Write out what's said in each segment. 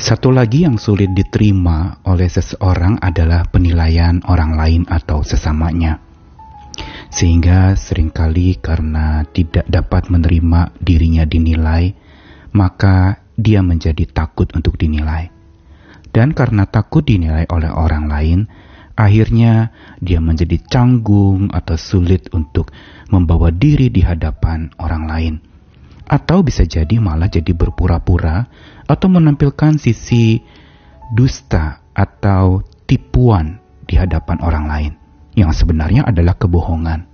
Satu lagi yang sulit diterima oleh seseorang adalah penilaian orang lain atau sesamanya. Sehingga sering kali karena tidak dapat menerima dirinya dinilai, maka dia menjadi takut untuk dinilai. Dan karena takut dinilai oleh orang lain, akhirnya dia menjadi canggung atau sulit untuk membawa diri di hadapan orang lain atau bisa jadi malah jadi berpura-pura atau menampilkan sisi dusta atau tipuan di hadapan orang lain yang sebenarnya adalah kebohongan.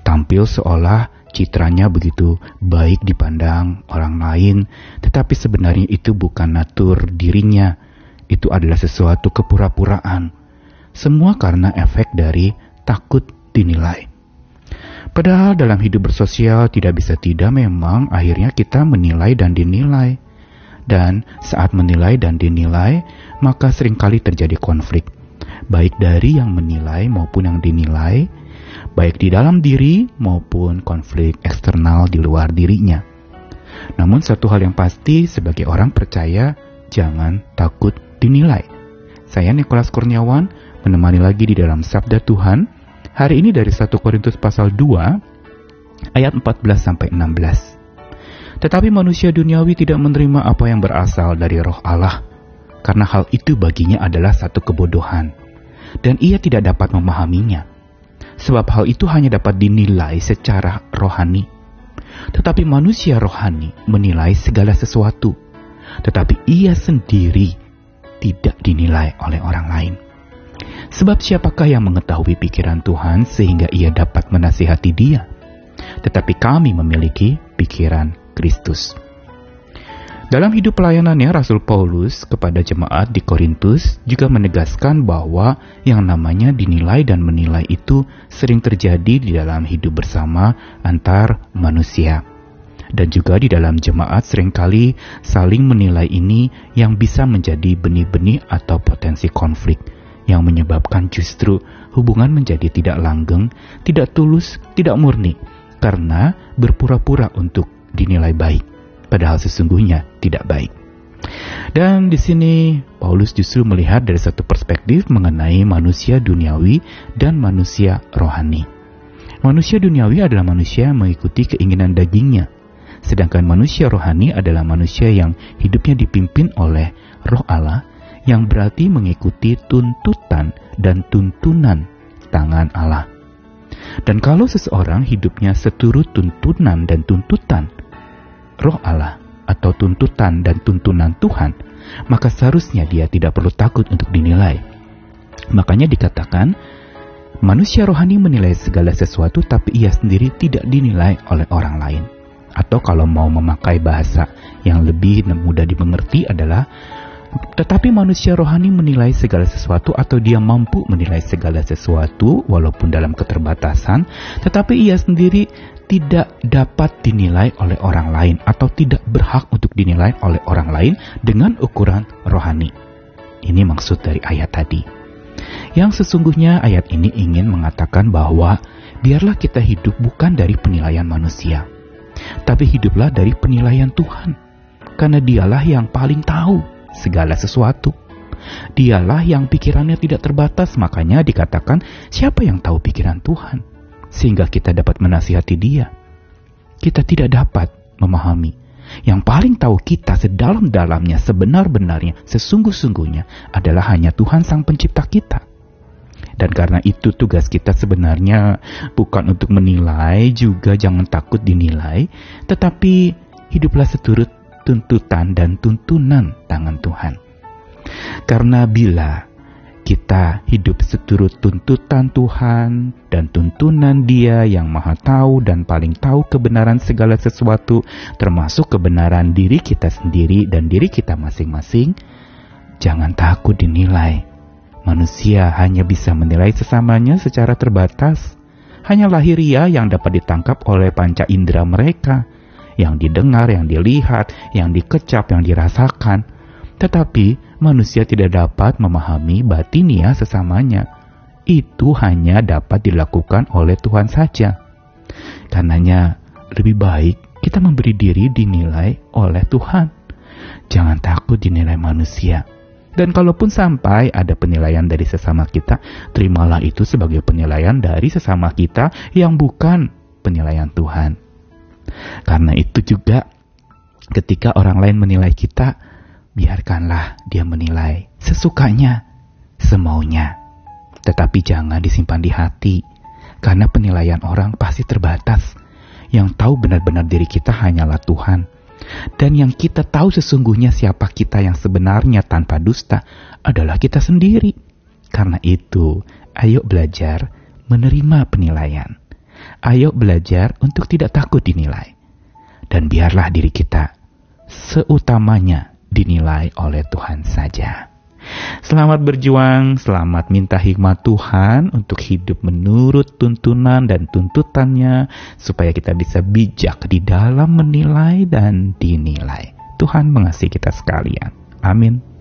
Tampil seolah citranya begitu baik dipandang orang lain, tetapi sebenarnya itu bukan natur dirinya. Itu adalah sesuatu kepura-puraan. Semua karena efek dari takut dinilai. Padahal dalam hidup bersosial tidak bisa tidak memang akhirnya kita menilai dan dinilai. Dan saat menilai dan dinilai, maka sering kali terjadi konflik. Baik dari yang menilai maupun yang dinilai, baik di dalam diri maupun konflik eksternal di luar dirinya. Namun satu hal yang pasti sebagai orang percaya, jangan takut dinilai. Saya Nikolas Kurniawan menemani lagi di dalam Sabda Tuhan Hari ini dari 1 Korintus pasal 2 ayat 14 sampai 16. Tetapi manusia duniawi tidak menerima apa yang berasal dari roh Allah karena hal itu baginya adalah satu kebodohan dan ia tidak dapat memahaminya. Sebab hal itu hanya dapat dinilai secara rohani. Tetapi manusia rohani menilai segala sesuatu, tetapi ia sendiri tidak dinilai oleh orang lain. Sebab siapakah yang mengetahui pikiran Tuhan sehingga ia dapat menasihati dia? Tetapi kami memiliki pikiran Kristus. Dalam hidup pelayanannya, Rasul Paulus kepada jemaat di Korintus juga menegaskan bahwa yang namanya dinilai dan menilai itu sering terjadi di dalam hidup bersama antar manusia. Dan juga di dalam jemaat sering kali saling menilai ini yang bisa menjadi benih-benih atau potensi konflik yang menyebabkan justru hubungan menjadi tidak langgeng, tidak tulus, tidak murni, karena berpura-pura untuk dinilai baik, padahal sesungguhnya tidak baik. Dan di sini Paulus justru melihat dari satu perspektif mengenai manusia duniawi dan manusia rohani. Manusia duniawi adalah manusia yang mengikuti keinginan dagingnya, sedangkan manusia rohani adalah manusia yang hidupnya dipimpin oleh Roh Allah yang berarti mengikuti tuntutan dan tuntunan tangan Allah. Dan kalau seseorang hidupnya seturut tuntunan dan tuntutan roh Allah atau tuntutan dan tuntunan Tuhan, maka seharusnya dia tidak perlu takut untuk dinilai. Makanya dikatakan, manusia rohani menilai segala sesuatu tapi ia sendiri tidak dinilai oleh orang lain. Atau kalau mau memakai bahasa yang lebih mudah dimengerti adalah tetapi manusia rohani menilai segala sesuatu atau dia mampu menilai segala sesuatu walaupun dalam keterbatasan, tetapi ia sendiri tidak dapat dinilai oleh orang lain atau tidak berhak untuk dinilai oleh orang lain dengan ukuran rohani. Ini maksud dari ayat tadi. Yang sesungguhnya ayat ini ingin mengatakan bahwa biarlah kita hidup bukan dari penilaian manusia, tapi hiduplah dari penilaian Tuhan. Karena dialah yang paling tahu segala sesuatu. Dialah yang pikirannya tidak terbatas, makanya dikatakan siapa yang tahu pikiran Tuhan, sehingga kita dapat menasihati dia. Kita tidak dapat memahami. Yang paling tahu kita sedalam-dalamnya, sebenar-benarnya, sesungguh-sungguhnya adalah hanya Tuhan Sang Pencipta kita. Dan karena itu tugas kita sebenarnya bukan untuk menilai, juga jangan takut dinilai, tetapi hiduplah seturut tuntutan dan tuntunan tangan Tuhan. Karena bila kita hidup seturut tuntutan Tuhan dan tuntunan Dia yang Maha Tahu dan paling tahu kebenaran segala sesuatu, termasuk kebenaran diri kita sendiri dan diri kita masing-masing, jangan takut dinilai. Manusia hanya bisa menilai sesamanya secara terbatas. Hanya lahiriah yang dapat ditangkap oleh panca indera mereka yang didengar, yang dilihat, yang dikecap, yang dirasakan. Tetapi manusia tidak dapat memahami batinia sesamanya. Itu hanya dapat dilakukan oleh Tuhan saja. Karenanya lebih baik kita memberi diri dinilai oleh Tuhan. Jangan takut dinilai manusia. Dan kalaupun sampai ada penilaian dari sesama kita, terimalah itu sebagai penilaian dari sesama kita yang bukan penilaian Tuhan. Karena itu juga ketika orang lain menilai kita, biarkanlah dia menilai sesukanya, semaunya. Tetapi jangan disimpan di hati, karena penilaian orang pasti terbatas. Yang tahu benar-benar diri kita hanyalah Tuhan. Dan yang kita tahu sesungguhnya siapa kita yang sebenarnya tanpa dusta adalah kita sendiri. Karena itu, ayo belajar menerima penilaian. Ayo belajar untuk tidak takut dinilai. Dan biarlah diri kita seutamanya dinilai oleh Tuhan saja. Selamat berjuang, selamat minta hikmat Tuhan untuk hidup menurut tuntunan dan tuntutannya, supaya kita bisa bijak di dalam menilai dan dinilai. Tuhan mengasihi kita sekalian. Amin.